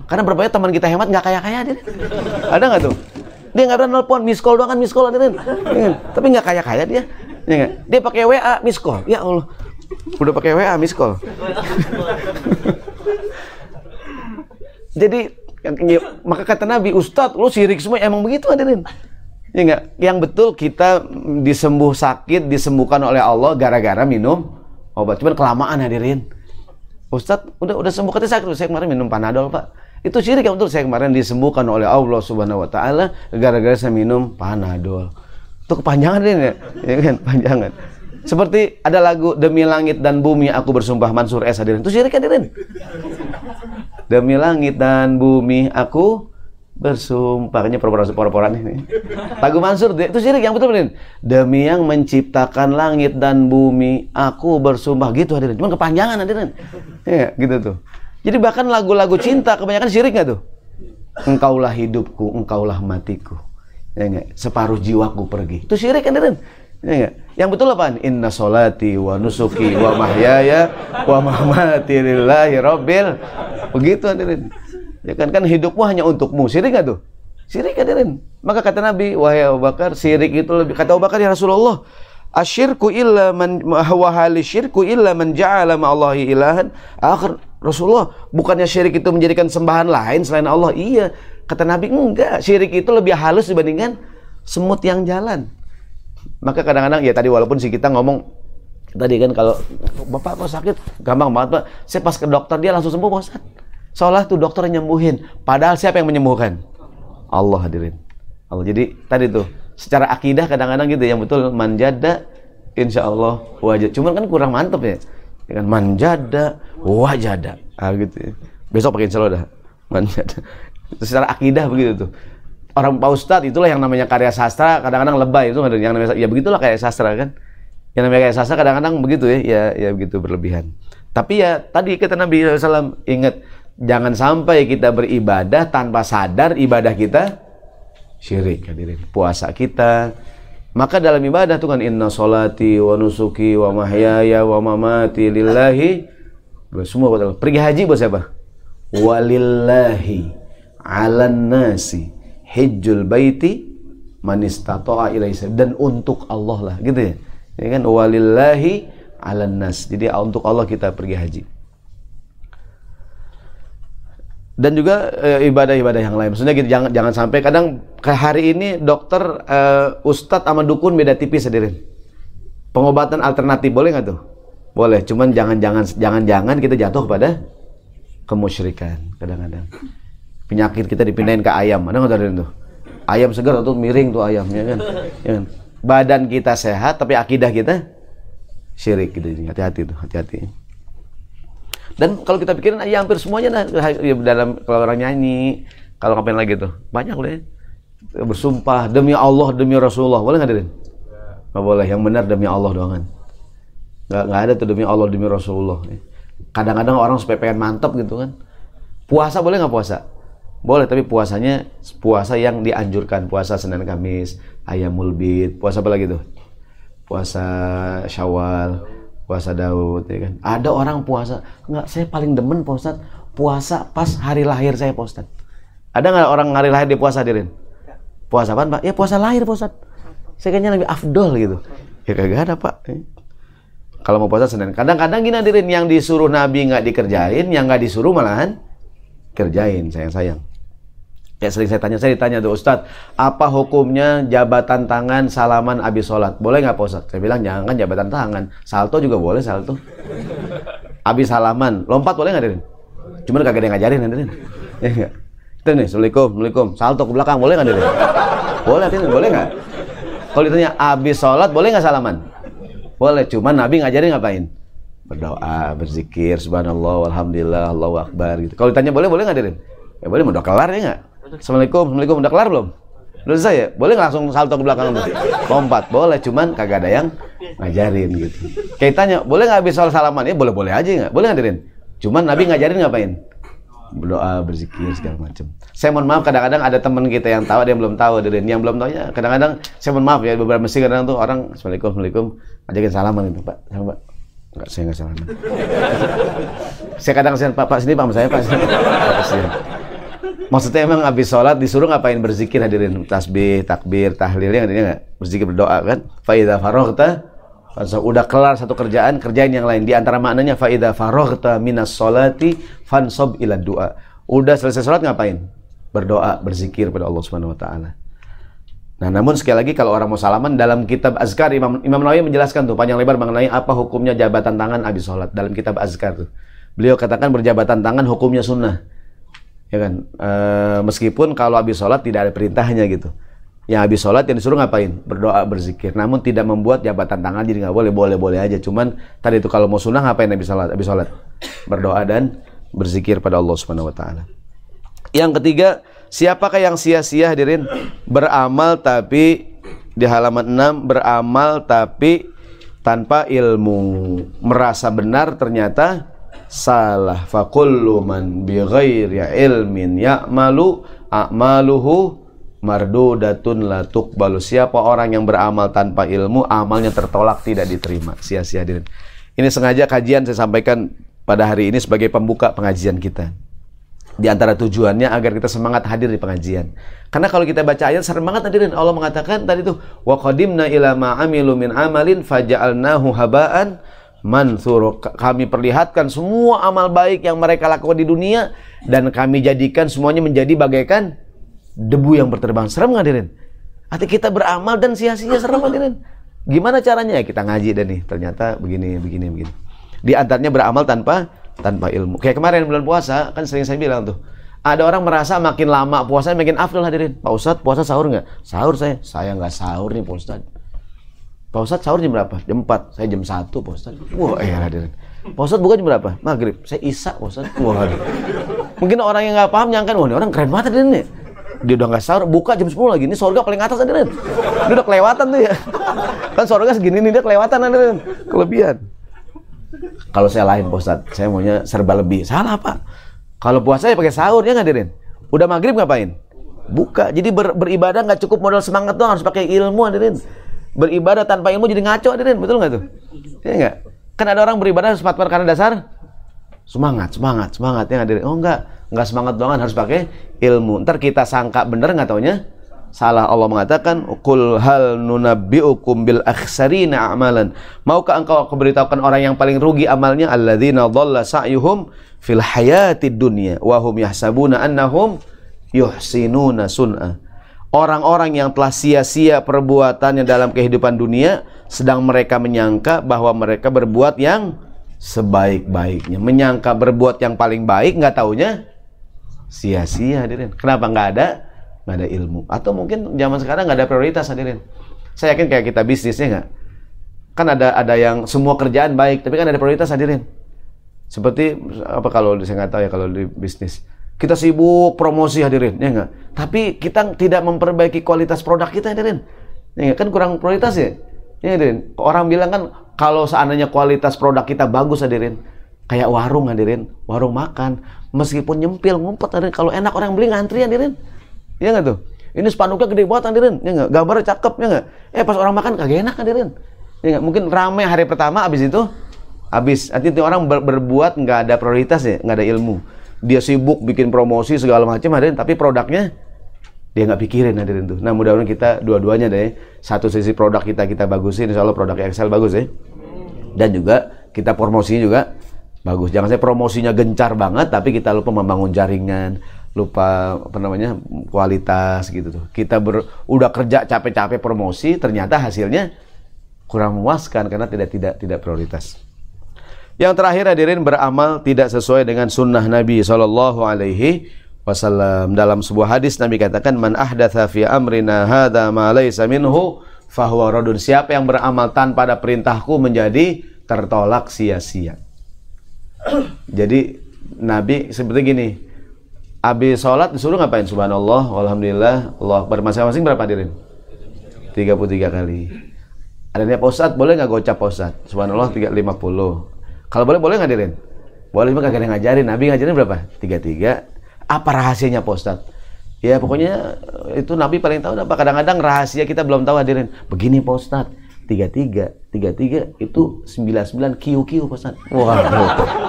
Karena berapa ya teman kita hemat nggak kaya kaya dia ada nggak tuh? Dia nggak pernah nelpon miss call doang kan miss call ada ya, tapi nggak kaya kaya dia ya, dia pakai WA miss call. Ya Allah. Udah pakai WA miss call. Jadi ya, maka kata Nabi Ustadz lu sirik semua. Emang begitu hadirin ya enggak yang betul kita disembuh sakit disembuhkan oleh Allah gara-gara minum obat. Cuman kelamaan hadirin Ustadz udah udah sembuh. Katanya sakit saya kemarin minum panadol pak. Itu syirik yang betul. Saya kemarin disembuhkan oleh Allah subhanahu wa taala gara-gara saya minum panadol. Itu kepanjangan ini ya, ya kan? Panjangan seperti ada lagu demi langit dan bumi aku bersumpah Mansur S. Hadirin. Itu syirik hadirin. Demi langit dan bumi aku bersumpah kayaknya pura-pura ini. Lagu Mansur itu syirik yang betul betul demi yang menciptakan langit dan bumi aku bersumpah. Gitu hadirin. Cuma kepanjangan hadirin. Ya gitu tuh. Jadi bahkan lagu-lagu cinta kebanyakan syirik nggak tuh? Engkaulah hidupku engkaulah matiku. Ya enggak separuh jiwaku pergi. Itu syirik hadirin. Ya enggak yang betul apa inna solati wa nusuki wa mahyaya wa mamati lillahi rabbil begitu hadirin Ya kan? Kan hidupmu hanya untukmu. Sirik gak tuh? Sirik hadirin. Maka kata Nabi, wahai Abu Bakar, sirik itu lebih kata Abu Bakar ya Rasulullah, asyirku illa man wa syirku illa man ja'ala ma'allahi ilahan akhir. Rasulullah bukannya syirik itu menjadikan sembahan lain selain Allah? Iya. Kata Nabi enggak. Syirik itu lebih halus dibandingkan semut yang jalan. Maka kadang-kadang ya tadi walaupun si kita ngomong tadi kan kalau bapak kok sakit? Gampang banget pak. Saya pas ke dokter dia langsung sembuh Pak Seolah tuh dokter nyembuhin. Padahal siapa yang menyembuhkan? Allah hadirin. Allah. Jadi tadi tuh secara akidah kadang-kadang gitu yang betul manjada insya Allah wajad. Cuman kan kurang mantep ya. Dengan manjada wajada. Ah gitu ya. Besok pakai insya Allah dah. Manjada. Secara akidah begitu tuh. Orang Pak Ustadz itulah yang namanya karya sastra kadang-kadang lebay itu yang namanya ya begitulah kayak sastra kan. Yang namanya kayak sastra kadang-kadang begitu ya, ya ya begitu berlebihan. Tapi ya tadi kata Nabi SAW ingat jangan sampai kita beribadah tanpa sadar ibadah kita syirik hadirin. Puasa kita. Maka dalam ibadah tuh kan inna solati wa nusuki wa mahyaya wa mamati lillahi. Semua buat pergi haji buat siapa? Walillahi ala nasi hijjul baiti man istata'a ilaihi dan untuk Allah lah gitu ya. Ya kan walillahi ala nas. Jadi untuk Allah kita pergi haji dan juga eh, ibadah-ibadah yang lain. Maksudnya gitu jangan jangan sampai kadang ke hari ini dokter uh, ustadz sama dukun beda tipis hadirin. Pengobatan alternatif boleh nggak tuh? Boleh, cuman jangan-jangan jangan-jangan kita jatuh kepada kemusyrikan kadang-kadang. Penyakit kita dipindahin ke ayam. Ada nggak tuh? Ayam segar atau miring tuh ayamnya kan? ya kan? Badan kita sehat tapi akidah kita syirik gitu. Hati-hati tuh, hati-hati. Dan kalau kita pikirin ya hampir semuanya nah, ya, dalam kalau orang nyanyi, kalau ngapain lagi tuh? Banyak loh ya. Bersumpah demi Allah, demi Rasulullah. Boleh nggak, Dirin? Nggak boleh. Yang benar demi Allah doang kan. Nggak, nggak ada tuh demi Allah, demi Rasulullah. Kadang-kadang orang supaya pengen mantap gitu kan. Puasa boleh nggak puasa? Boleh, tapi puasanya puasa yang dianjurkan. Puasa Senin Kamis, ayam mulbit, puasa apa lagi tuh? Puasa Syawal, puasa Daud, ya kan? Ada orang puasa, enggak, saya paling demen Pak Ustaz, puasa pas hari lahir saya Ustaz. Ada nggak orang hari lahir di puasa hadirin? Puasa apa Pak? Ya puasa lahir Ustaz. Saya kayaknya lebih afdol gitu. Ya kagak ada Pak. Kalau mau puasa Senin. Kadang-kadang gini hadirin yang disuruh Nabi nggak dikerjain, yang nggak disuruh malahan kerjain sayang-sayang. Ya sering saya tanya, saya ditanya tuh Ustadz, apa hukumnya jabatan tangan salaman abis sholat? Boleh nggak Pak? Saya bilang jangan jabatan tangan, salto juga boleh salto. Abis salaman, lompat boleh nggak hadirin? Cuman kagak ada yang ngajarin hadirin. Ya enggak? Itu nih, Assalamualaikum, Assalamualaikum. Salto ke belakang, boleh nggak hadirin? Boleh hadirin, boleh nggak? Kalau ditanya abis sholat, boleh nggak salaman? Boleh, cuman Nabi ngajarin ngapain? Berdoa, berzikir, subhanallah, alhamdulillah, Allahu akbar gitu. Kalau ditanya boleh, boleh nggak Dirin? Ya boleh, udah kelar ya nggak? Assalamualaikum, Assalamualaikum, udah kelar belum? Udah saya, boleh nggak langsung salto ke belakang tuh? Lompat, boleh, cuman kagak ada yang ngajarin gitu. Kayak tanya, boleh nggak habis soal salaman? Ya boleh-boleh aja nggak? Boleh nggak Dirin? Cuman Nabi ngajarin ngapain? berdoa, berzikir segala macam. Saya mohon maaf kadang-kadang ada teman kita yang tahu ada yang belum tahu dan yang belum tahu ya kadang-kadang saya mohon maaf ya beberapa mesti kadang tuh orang assalamualaikum assalamualaikum ajakin salaman itu pak sama pak enggak saya enggak salaman saya kadang kasihan pak pak sini pak saya pak kasihan maksudnya emang habis sholat disuruh ngapain berzikir hadirin tasbih takbir tahlilnya hadirin nggak berzikir berdoa kan faida farohta udah kelar satu kerjaan, kerjain yang lain. Di antara maknanya faida farohta minas solati fansob ila doa. Udah selesai sholat ngapain? Berdoa, berzikir pada Allah Subhanahu wa taala. Nah, namun sekali lagi kalau orang mau salaman dalam kitab Azkar Imam Imam Nawawi menjelaskan tuh panjang lebar mengenai apa hukumnya jabatan tangan habis sholat dalam kitab Azkar tuh. Beliau katakan berjabatan tangan hukumnya sunnah. Ya kan? E, meskipun kalau habis sholat tidak ada perintahnya gitu yang habis sholat yang disuruh ngapain? Berdoa, berzikir. Namun tidak membuat jabatan tangan jadi nggak boleh, boleh-boleh aja. Cuman tadi itu kalau mau sunnah ngapain habis sholat? Habis sholat berdoa dan berzikir pada Allah Subhanahu Wa Taala. Yang ketiga, siapakah yang sia-sia hadirin beramal tapi di halaman 6 beramal tapi tanpa ilmu merasa benar ternyata salah fakullu man bi ghairi ilmin ya'malu a'maluhu mardudatun la tuqbalu. Siapa orang yang beramal tanpa ilmu, amalnya tertolak tidak diterima. Sia-sia hadirin. Ini sengaja kajian saya sampaikan pada hari ini sebagai pembuka pengajian kita. Di antara tujuannya agar kita semangat hadir di pengajian. Karena kalau kita baca ayat serem banget hadirin. Allah mengatakan tadi tuh wa qadimna ila ma amilu min amalin faja'alnahu haba'an mansur. Kami perlihatkan semua amal baik yang mereka lakukan di dunia dan kami jadikan semuanya menjadi bagaikan debu yang berterbang. Serem nggak hadirin? Hati kita beramal dan sia-sia serem hadirin. Gimana caranya? Kita ngaji dan nih, ternyata begini, begini, begini. Di antaranya beramal tanpa tanpa ilmu. Kayak kemarin bulan puasa, kan sering saya bilang tuh. Ada orang merasa makin lama puasa makin afdal hadirin. Pak Ustadz puasa sahur nggak? Sahur saya. Saya nggak sahur nih Pak Ustadz. Pak Ustadz sahur jam berapa? Jam 4. Saya jam 1 Pak Ustadz. Wah iya hadirin. Pak Ustadz buka jam berapa? Maghrib. Saya isak Pak Ustadz. Wah Mungkin orang yang nggak paham nyangka, wah ini orang keren banget hadirin nih dia udah nggak sahur buka jam 10 lagi ini surga paling atas ada dia udah kelewatan tuh ya kan surga segini nih dia kelewatan ada kelebihan kalau saya lain Pak saya maunya serba lebih salah pak kalau puasa ya pakai sahur ya ngadirin udah maghrib ngapain buka jadi ber, beribadah nggak cukup modal semangat doang harus pakai ilmu hadirin beribadah tanpa ilmu jadi ngaco hadirin betul nggak tuh ya enggak kan ada orang beribadah harus karena dasar semangat semangat semangat ya hadirin oh enggak nggak semangat doang harus pakai ilmu. Ntar kita sangka bener nggak taunya salah. Allah mengatakan, "Qul hal nunabbi'ukum bil akhsarina a'malan." Maukah engkau memberitahukan orang yang paling rugi amalnya alladzina dhalla sa'yuhum fil hayatid dunya wa hum yahsabuna annahum yuhsinuna sun'a. Orang-orang yang telah sia-sia perbuatannya dalam kehidupan dunia sedang mereka menyangka bahwa mereka berbuat yang sebaik-baiknya, menyangka berbuat yang paling baik nggak taunya sia-sia hadirin. Kenapa nggak ada? Nggak ada ilmu. Atau mungkin zaman sekarang nggak ada prioritas hadirin. Saya yakin kayak kita bisnisnya nggak. Kan ada ada yang semua kerjaan baik, tapi kan ada prioritas hadirin. Seperti apa kalau saya nggak tahu ya kalau di bisnis. Kita sibuk promosi hadirin, ya nggak? Tapi kita tidak memperbaiki kualitas produk kita hadirin. Ya gak? kan kurang prioritas ya. Ya hadirin. Orang bilang kan kalau seandainya kualitas produk kita bagus hadirin, Kayak warung hadirin, warung makan. Meskipun nyempil, ngumpet hadirin. Kalau enak orang beli ngantri hadirin. Iya nggak tuh? Ini spanduknya gede banget hadirin. Ya nggak? Gambarnya cakep, ya nggak? Eh pas orang makan kagak enak hadirin. Ya nggak? Mungkin rame hari pertama, abis itu habis. Nanti orang ber berbuat nggak ada prioritas ya, nggak ada ilmu. Dia sibuk bikin promosi segala macam hadirin, tapi produknya dia nggak pikirin hadirin tuh. Nah mudah-mudahan kita dua-duanya deh. Satu sisi produk kita kita bagusin, insya Allah produk Excel bagus ya. Dan juga kita promosinya juga bagus. Jangan saya promosinya gencar banget, tapi kita lupa membangun jaringan, lupa apa namanya kualitas gitu tuh. Kita ber, udah kerja capek-capek promosi, ternyata hasilnya kurang memuaskan karena tidak tidak tidak prioritas. Yang terakhir hadirin beramal tidak sesuai dengan sunnah Nabi Shallallahu Alaihi Wasallam. Dalam sebuah hadis Nabi katakan, "Man ahdatha fi amrina hada ma laysa minhu fahuwa radun." Siapa yang beramal tanpa ada perintahku menjadi tertolak sia-sia. Jadi Nabi seperti gini, habis sholat disuruh ngapain? Subhanallah, Alhamdulillah, Allah masing-masing berapa hadirin? 33 kali. Ada niat posat, boleh nggak gocap posat? Subhanallah 350. Kalau boleh, boleh nggak hadirin? Boleh, cuma kagak ngajarin. Nabi ngajarin berapa? 33. Apa rahasianya posat? Ya pokoknya itu Nabi paling tahu apa kadang-kadang rahasia kita belum tahu hadirin. Begini postat tiga tiga tiga tiga itu sembilan sembilan kiu kiu Ustaz. Wah,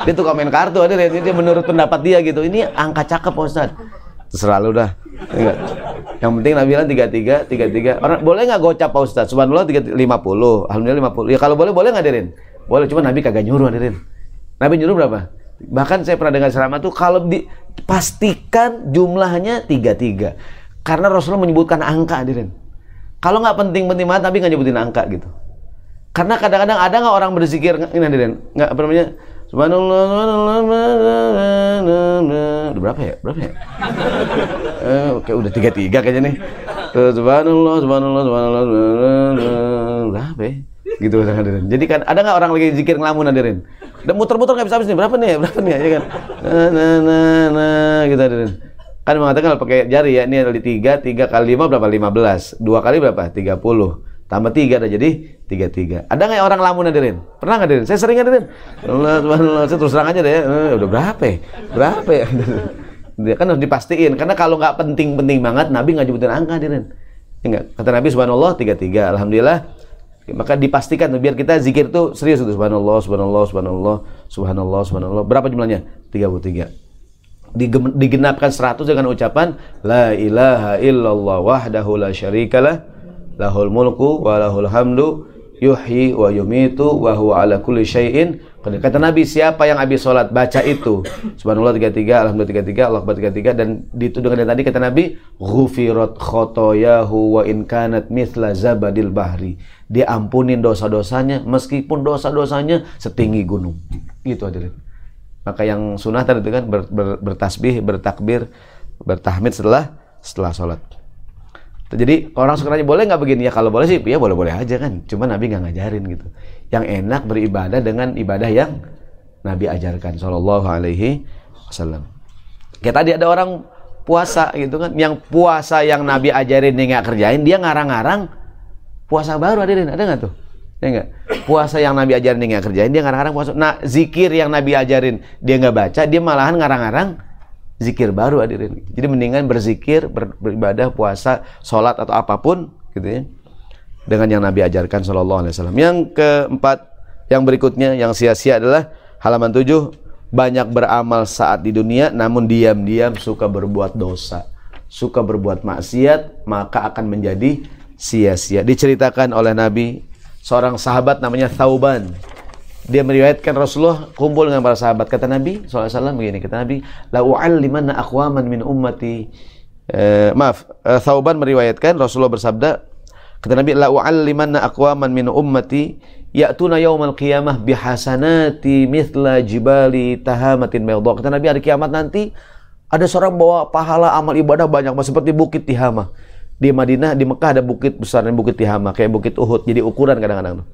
dia tuh komen kartu ada dia, menurut pendapat dia gitu. Ini angka cakep Ustaz. Terserah lu dah. Enggak. Yang penting Nabi bilang tiga tiga tiga tiga. Orang boleh nggak gocap Pak Ustaz? Subhanallah tiga lima puluh. Alhamdulillah lima puluh. Ya kalau boleh boleh nggak hadirin? Boleh. Cuma Nabi kagak nyuruh hadirin. Nabi nyuruh berapa? Bahkan saya pernah dengar ceramah tuh kalau dipastikan jumlahnya tiga tiga. Karena Rasulullah menyebutkan angka hadirin kalau nggak penting-penting banget tapi nggak nyebutin angka gitu. Karena kadang-kadang ada nggak orang berzikir ini hadirin nggak apa namanya Subhanallah, udah berapa ya? Berapa ya? Eh, oke, udah tiga tiga kayaknya nih. Subhanallah, Subhanallah, Subhanallah, berapa ya? Gitu hadirin. Jadi kan ada nggak orang lagi zikir ngelamun hadirin? Dan muter-muter nggak bisa habis nih. Berapa nih? Berapa nih? Ya kan? Nah, nah, nah, nah, gitu hadirin. Kan mengatakan kalau pakai jari ya, ini ada di 3, 3 kali 5 berapa? 15. 2 kali berapa? 30. Tambah 3 ada jadi 33. Ada nggak orang lamun hadirin? Pernah nggak hadirin? Saya sering hadirin. Allah, saya terus terang aja deh. Eh, udah berapa ya? Berapa ya? Dia kan harus dipastiin. Karena kalau nggak penting-penting banget, Nabi nggak nyebutin angka hadirin. Enggak. Ya Kata Nabi subhanallah 33. Alhamdulillah maka dipastikan biar kita zikir itu serius itu subhanallah subhanallah subhanallah subhanallah subhanallah. Berapa jumlahnya? 33 digenapkan 100 dengan ucapan la ilaha illallah wahdahu la syarikalah lahul mulku wa lahul hamdu yuhyi wa yumitu wa huwa ala kulli syai'in kata Nabi siapa yang habis sholat baca itu? Subhanallah 33 alhamdulillah 33 Allah akbar 33 dan itu dengan tadi kata Nabi ghufirat khotoyahu wa in kanat mithla zabadil bahri. Dia ampunin dosa-dosanya meskipun dosa-dosanya setinggi gunung. Gitu hadirin maka yang sunnah tadi itu kan ber, ber, bertasbih, bertakbir, bertahmid setelah setelah sholat. Jadi orang suka nanya boleh nggak begini ya kalau boleh sih ya boleh boleh aja kan. Cuma Nabi nggak ngajarin gitu. Yang enak beribadah dengan ibadah yang Nabi ajarkan Shallallahu Alaihi Wasallam. Kayak tadi ada orang puasa gitu kan, yang puasa yang Nabi ajarin dia nggak kerjain, dia ngarang-ngarang puasa baru hadirin ada nggak tuh? Ya enggak? Puasa yang Nabi ajarin dia nggak kerjain, dia ngarang-ngarang puasa. Nah, zikir yang Nabi ajarin dia nggak baca, dia malahan ngarang-ngarang zikir baru hadirin. Jadi mendingan berzikir, ber, beribadah, puasa, sholat atau apa pun gitu ya. Dengan yang Nabi ajarkan Shallallahu Alaihi Wasallam. Yang keempat, yang berikutnya, yang sia-sia adalah halaman tujuh banyak beramal saat di dunia, namun diam-diam suka berbuat dosa, suka berbuat maksiat, maka akan menjadi sia-sia. Diceritakan oleh Nabi seorang sahabat namanya Thauban. Dia meriwayatkan Rasulullah kumpul dengan para sahabat. Kata Nabi SAW begini, kata Nabi, La u'allimanna aqwaman min ummati. Eh, maaf, eh, Thauban meriwayatkan Rasulullah bersabda, kata Nabi, La u'allimanna aqwaman min ummati ya'tuna yaumal qiyamah bihasanati mithla jibali tahamatin bayadha. Kata Nabi hari kiamat nanti ada seorang bawa pahala amal ibadah banyak seperti bukit Tihamah di Madinah, di Mekah ada bukit besar dan bukit Tihama, kayak bukit Uhud. Jadi ukuran kadang-kadang.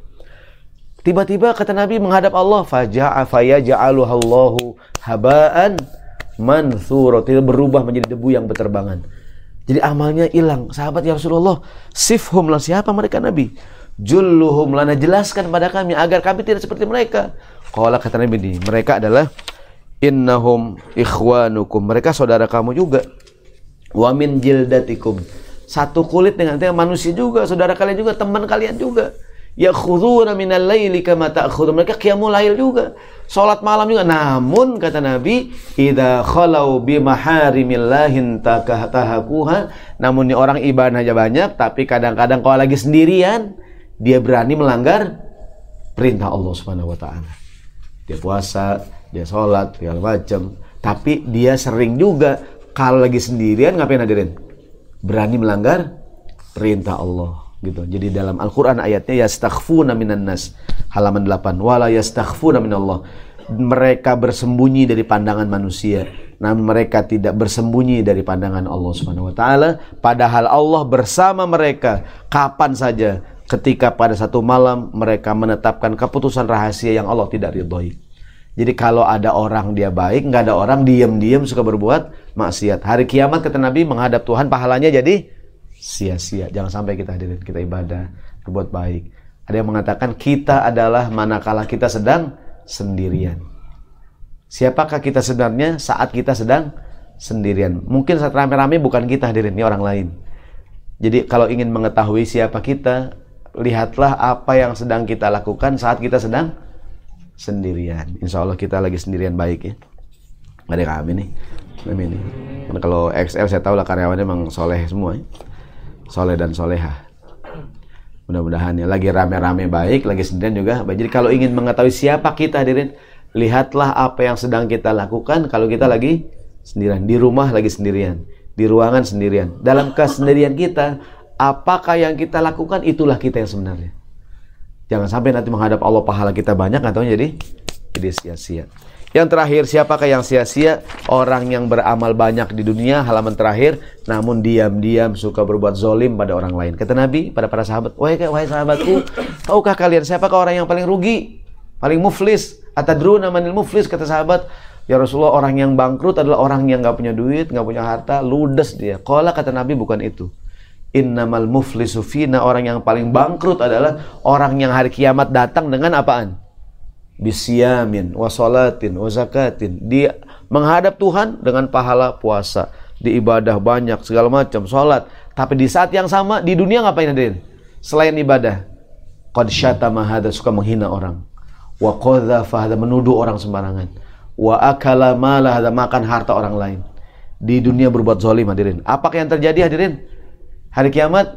Tiba-tiba kata Nabi menghadap Allah, faja'a fayaj'aluhallahu haba'an mansura. Tidak berubah menjadi debu yang berterbangan. Jadi amalnya hilang. Sahabat ya Rasulullah, sifhum lah siapa mereka Nabi? Julluhum lana jelaskan pada kami agar kami tidak seperti mereka. Qala kata Nabi ini, mereka adalah innahum ikhwanukum. Mereka saudara kamu juga. Wa min jildatikum. Satu kulit dengan manusia juga, saudara kalian juga, teman kalian juga yakhuduna minal laili kama ta'khudun. Mereka qiyamul lail juga. Salat malam juga. Namun kata Nabi, idza khalau bi maharimillahin tahakuha. Namun ini orang ibadah aja banyak, tapi kadang-kadang kalau lagi sendirian, dia berani melanggar perintah Allah Subhanahu wa taala. Dia puasa, dia sholat, segala macam. Tapi dia sering juga kalau lagi sendirian ngapain hadirin? Berani melanggar perintah Allah gitu. Jadi dalam Al-Qur'an ayatnya yastakhfuna minan nas halaman 8 wala yastakhfuna minallah. Mereka bersembunyi dari pandangan manusia, namun mereka tidak bersembunyi dari pandangan Allah Subhanahu wa taala, padahal Allah bersama mereka kapan saja ketika pada satu malam mereka menetapkan keputusan rahasia yang Allah tidak ridhoi. Jadi kalau ada orang dia baik, nggak ada orang diam-diam suka berbuat maksiat. Hari kiamat kata Nabi menghadap Tuhan pahalanya jadi sia-sia. Jangan sampai kita hadirin kita ibadah, berbuat baik. Ada yang mengatakan kita adalah manakala kita sedang sendirian. Siapakah kita sebenarnya saat kita sedang sendirian? Mungkin saat rame-rame bukan kita hadirin, ini orang lain. Jadi kalau ingin mengetahui siapa kita, lihatlah apa yang sedang kita lakukan saat kita sedang sendirian. Insya Allah kita lagi sendirian baik ya. Ada kami nih. Karena kalau XL saya tahu lah karyawannya memang soleh semua ya soleh dan soleha. Mudah-mudahan ya lagi rame-rame baik, lagi sendirian juga. Jadi kalau ingin mengetahui siapa kita hadirin, lihatlah apa yang sedang kita lakukan kalau kita lagi sendirian, di rumah lagi sendirian, di ruangan sendirian. Dalam kesendirian kita, apakah yang kita lakukan itulah kita yang sebenarnya. Jangan sampai nanti menghadap Allah pahala kita banyak atau jadi jadi sia-sia. Yang terakhir, siapakah yang sia-sia? Orang yang beramal banyak di dunia, halaman terakhir, namun diam-diam suka berbuat zolim pada orang lain. Kata Nabi pada para sahabat, wahai, wahai sahabatku, tahukah kalian siapakah orang yang paling rugi? Paling muflis? Atadruna manil muflis? Kata sahabat, Ya Rasulullah orang yang bangkrut adalah orang yang nggak punya duit, nggak punya harta, ludes dia. Kala kata Nabi bukan itu. Innamal muflisu fina orang yang paling bangkrut adalah orang yang hari kiamat datang dengan apaan? Bisyamin wasolatin wazakatin dia menghadap Tuhan dengan pahala puasa di ibadah banyak segala macam sholat. Tapi di saat yang sama di dunia ngapain hadirin? Selain ibadah. Qad syatama hadha suka menghina orang. Wa qadhafa menuduh orang sembarangan. Wa akala mala makan harta orang lain. Di dunia berbuat zalim hadirin. Apakah yang terjadi hadirin? Hari kiamat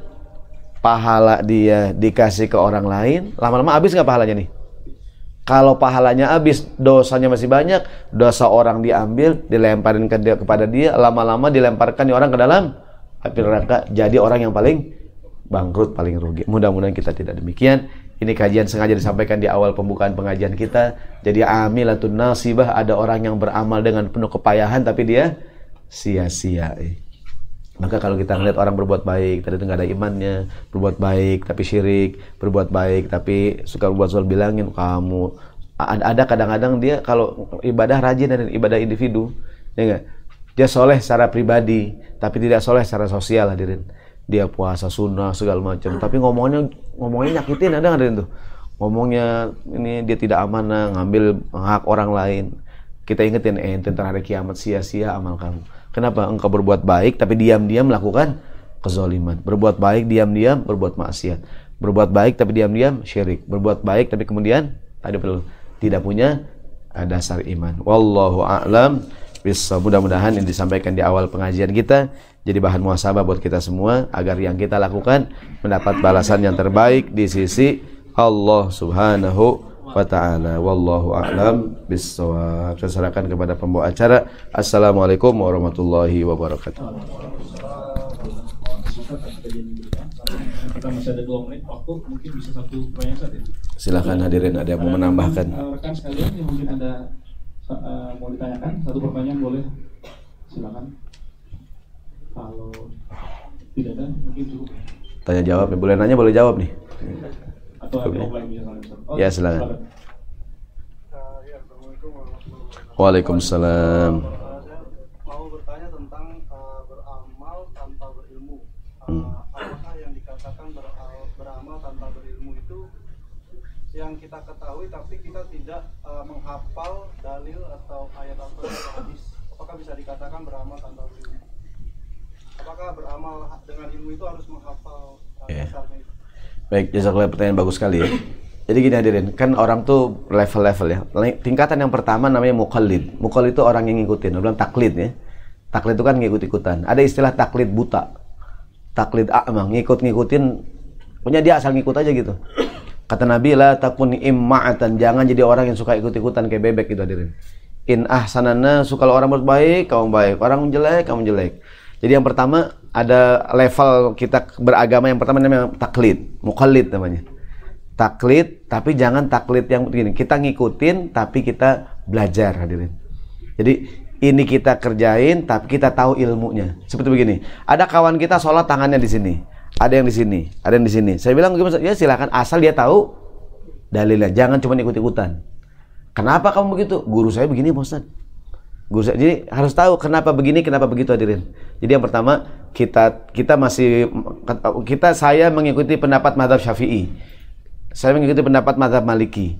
pahala dia dikasih ke orang lain. Lama-lama habis nggak pahalanya nih kalau pahalanya habis, dosanya masih banyak, dosa orang diambil, dilemparin ke dia, kepada dia, lama-lama dilemparkan orang ke dalam api neraka. Jadi orang yang paling bangkrut, paling rugi. Mudah-mudahan kita tidak demikian. Ini kajian sengaja disampaikan di awal pembukaan pengajian kita. Jadi amilatun nasibah, ada orang yang beramal dengan penuh kepayahan tapi dia sia-sia. Maka kalau kita ngeliat orang berbuat baik, tadi itu nggak ada imannya, berbuat baik tapi syirik, berbuat baik tapi suka berbuat soal bilangin kamu. Ada kadang-kadang dia kalau ibadah rajin dan ibadah individu, ya gak? Dia soleh secara pribadi, tapi tidak soleh secara sosial hadirin. Dia puasa sunnah segala macam, tapi ngomongnya ngomongnya nyakitin ada hadirin tuh. Ngomongnya ini dia tidak amanah, ngambil hak orang lain. Kita ingetin eh tentang hari kiamat sia-sia amal kamu Kenapa? Engkau berbuat baik tapi diam-diam melakukan kezoliman. Berbuat baik diam-diam berbuat maksiat. Berbuat baik tapi diam-diam syirik. Berbuat baik tapi kemudian tadi perlu tidak punya eh, dasar iman. Wallahu a'lam mudah-mudahan yang disampaikan di awal pengajian kita jadi bahan muasabah buat kita semua agar yang kita lakukan mendapat balasan yang terbaik di sisi Allah Subhanahu wa taala wallahu a'lam bissawab. Saya serahkan kepada pembawa acara. Assalamualaikum warahmatullahi wabarakatuh. Kita masih ada dua menit waktu mungkin bisa satu pertanyaan saja. Silakan hadirin ada yang mau menambahkan? eh, rekan sekalian yang mungkin ada uh, mau ditanyakan satu pertanyaan boleh. Silakan. Kalau tidak ada mungkin cukup. Tanya jawab boleh nanya boleh jawab nih atau ada offline Oh, ya silakan. Waalaikumsalam. mau bertanya tentang uh, beramal tanpa berilmu. Uh, Apakah yang dikatakan beramal tanpa berilmu yang kita ketahui tapi kita tidak uh, menghafal dalil atau ayat atau hadis apakah bisa dikatakan beramal tanpa ilmu apakah beramal dengan ilmu itu harus menghafal uh, Iya. dasarnya itu Baik, jazakallah pertanyaan bagus sekali ya. Jadi gini hadirin, kan orang tuh level-level ya. Tingkatan yang pertama namanya mukallid. Mukallid itu orang yang ngikutin. Dia bilang taklid ya. Taklid itu kan ngikut-ikutan. Ada istilah taklid buta. Taklid a'ma, ngikut-ngikutin. Punya dia asal ngikut aja gitu. Kata Nabi la takun imma'atan, jangan jadi orang yang suka ikut-ikutan kayak bebek gitu hadirin. In ahsanana suka orang berbuat baik, kamu baik. Orang jelek, kamu jelek. Jadi yang pertama ada level kita beragama yang pertama namanya taklid, mukallid namanya. Taklid tapi jangan taklid yang begini. Kita ngikutin tapi kita belajar hadirin. Jadi ini kita kerjain tapi kita tahu ilmunya. Seperti begini. Ada kawan kita sholat tangannya di sini. Ada yang di sini, ada yang di sini. Saya bilang gimana? Ya silakan asal dia tahu dalilnya. Jangan cuma ikut-ikutan. Kenapa kamu begitu? Guru saya begini, Ustaz. Guru saya, jadi harus tahu kenapa begini, kenapa begitu hadirin. Jadi yang pertama kita kita masih kita saya mengikuti pendapat madhab Syafi'i. Saya mengikuti pendapat madhab Maliki.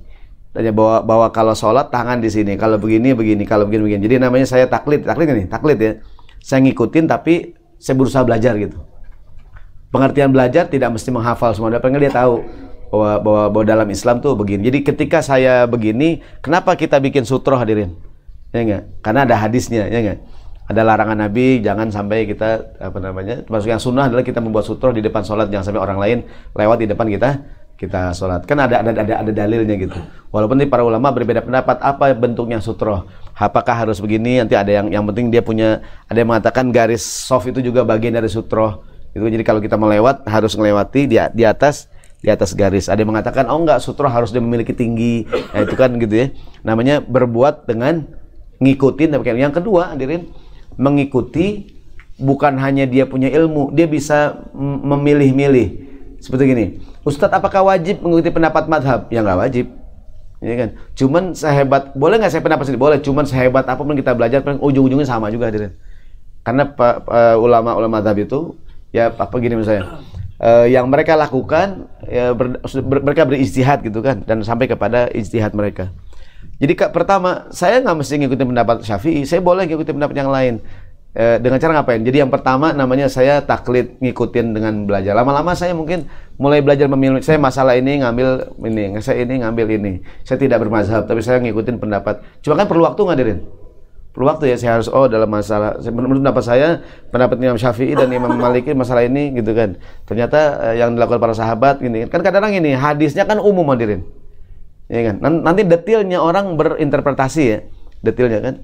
Tanya bahwa bahwa kalau sholat tangan di sini, kalau begini begini, kalau begini begini. Jadi namanya saya taklid, taklid ini, taklid ya. Saya ngikutin tapi saya berusaha belajar gitu. Pengertian belajar tidak mesti menghafal semua, tapi dia tahu bahwa, bahwa bahwa dalam Islam tuh begini. Jadi ketika saya begini, kenapa kita bikin sutroh hadirin? Ya enggak? Karena ada hadisnya, ya enggak? Ada larangan Nabi, jangan sampai kita apa namanya? Termasuk yang sunnah adalah kita membuat sutroh di depan sholat, jangan sampai orang lain lewat di depan kita kita sholat. Kan ada ada ada, ada dalilnya gitu. Walaupun ini para ulama berbeda pendapat apa bentuknya sutroh. Apakah harus begini? Nanti ada yang yang penting dia punya ada yang mengatakan garis soft itu juga bagian dari sutroh. Itu jadi kalau kita melewat harus melewati di di atas di atas garis. Ada yang mengatakan oh enggak sutroh harus dia memiliki tinggi. Nah, itu kan gitu ya. Namanya berbuat dengan ngikutin yang kedua hadirin mengikuti bukan hanya dia punya ilmu, dia bisa memilih-milih. Seperti gini, Ustadz apakah wajib mengikuti pendapat madhab? Ya nggak wajib. Ya kan? Cuman sehebat, boleh nggak saya pendapat sendiri? Boleh. Cuman sehebat apa pun kita belajar, ujung-ujungnya sama juga hadirin. Karena ulama-ulama madhab itu, ya apa gini misalnya, eh, yang mereka lakukan, ya ber- ber- mereka beristihad gitu kan, dan sampai kepada istihad mereka. Jadi kak, pertama, saya nggak mesti ngikutin pendapat Syafi'i, saya boleh ngikutin pendapat yang lain. Eh, dengan cara ngapain? Jadi yang pertama namanya saya taklid ngikutin dengan belajar. Lama-lama saya mungkin mulai belajar memilih. Saya masalah ini ngambil ini, saya ini ngambil ini. Saya tidak bermazhab, tapi saya ngikutin pendapat. Cuma kan perlu waktu ngadirin. Perlu waktu ya saya harus oh dalam masalah menurut pendapat saya pendapat Imam Syafi'i dan Imam Maliki masalah ini gitu kan. Ternyata eh, yang dilakukan para sahabat gini kan kadang-kadang ini hadisnya kan umum hadirin. Ya kan? Nan- Nanti detailnya orang berinterpretasi ya, detailnya kan.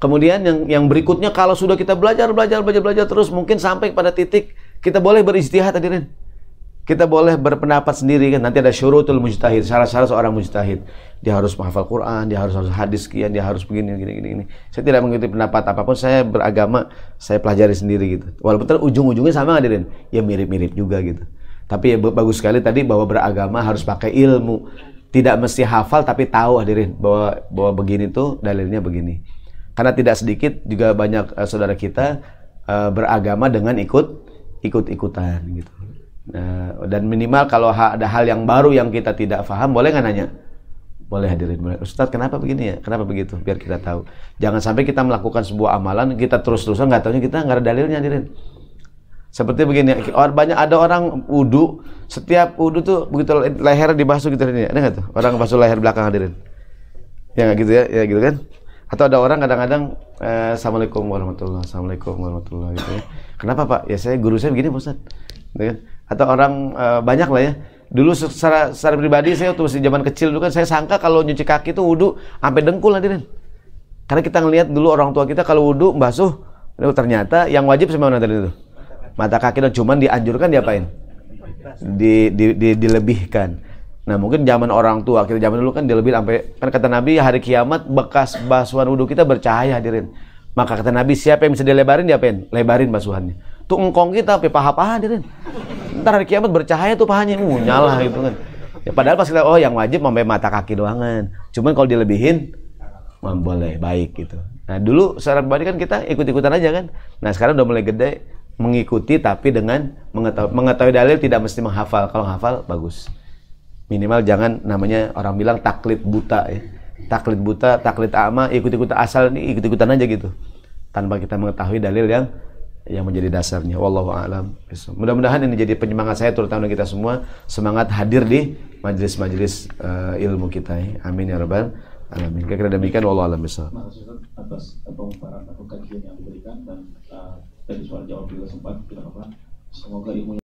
Kemudian yang yang berikutnya kalau sudah kita belajar belajar belajar belajar terus mungkin sampai pada titik kita boleh beristihad hadirin. Kita boleh berpendapat sendiri kan. Nanti ada syurutul mujtahid, syarat-syarat seorang mujtahid. Dia harus menghafal Quran, dia harus harus hadis sekian, dia harus begini gini gini gini. Saya tidak mengikuti pendapat apa pun, saya beragama, saya pelajari sendiri gitu. Walaupun ujung-ujungnya sama hadirin. Ya mirip-mirip juga gitu. Tapi ya ba- bagus sekali tadi bahwa beragama harus pakai ilmu. Tidak mesti hafal tapi tahu hadirin bahwa bahwa begini tuh dalilnya begini. Karena tidak sedikit juga banyak eh, saudara kita eh, beragama dengan ikut ikut-ikutan gitu. Nah, dan minimal kalau ha- ada hal yang baru yang kita tidak paham, boleh nggak nanya? Boleh hadirin, boleh. Ustadz kenapa begini ya? Kenapa begitu? Biar kita tahu. Jangan sampai kita melakukan sebuah amalan, kita terus-terusan nggak tahunya kita nggak ada dalilnya hadirin. Seperti begini, or- banyak ada orang wudhu, setiap wudhu tuh begitu leher dibasuh gitu ini, ada nggak tuh? Orang basuh leher belakang hadirin. Ya nggak gitu ya, ya gitu kan? Atau ada orang kadang-kadang eh, Assalamualaikum warahmatullahi Assalamualaikum warahmatullahi gitu ya. Kenapa Pak? Ya saya guru saya begini Ustaz. Gitu kan? Atau orang eh, banyak lah ya. Dulu secara, secara pribadi saya waktu masih zaman kecil dulu kan saya sangka kalau nyuci kaki itu wudhu sampai dengkul hadirin. Karena kita ngelihat dulu orang tua kita kalau wudhu basuh, ternyata yang wajib mana tadi itu? Mata kaki dan cuman dianjurkan diapain? Di, di, di, dilebihkan. Nah mungkin zaman orang tua kita zaman dulu kan dilebih sampai kan kata Nabi hari kiamat bekas basuhan wudhu kita bercahaya hadirin. Maka kata Nabi siapa yang bisa dilebarin diapain? Lebarin basuhannya. Tuh engkong kita sampai paha-paha hadirin. Ntar hari kiamat bercahaya tuh pahanya uh, nyala gitu kan. Ya, padahal pas kita oh yang wajib sampai mata kaki doangan. Cuman kalau dilebihin boleh baik gitu. Nah dulu secara pribadi kan kita ikut-ikutan aja kan. Nah sekarang udah mulai gede mengikuti tapi dengan mengetahui, mengetahui dalil tidak mesti menghafal. Kalau hafal bagus. minimal jangan namanya orang bilang taklid buta ya. Taklid buta taklid ama ikut-ikut asal ini ikut-ikutan aja gitu. Tanpa kita mengetahui dalil yang yang menjadi dasarnya. Wallahu alam. Mudah-mudahan ini jadi penyemangat saya terutama kita semua. Semangat hadir di majelis-majelis uh, ilmu kita ya. amin ya rabbal alamin. Kira-kira demikian wallahu alam. Bisa atas atau kajian yang diberikan dan uh, tadi soal jawab juga sempat kita Semoga ilmu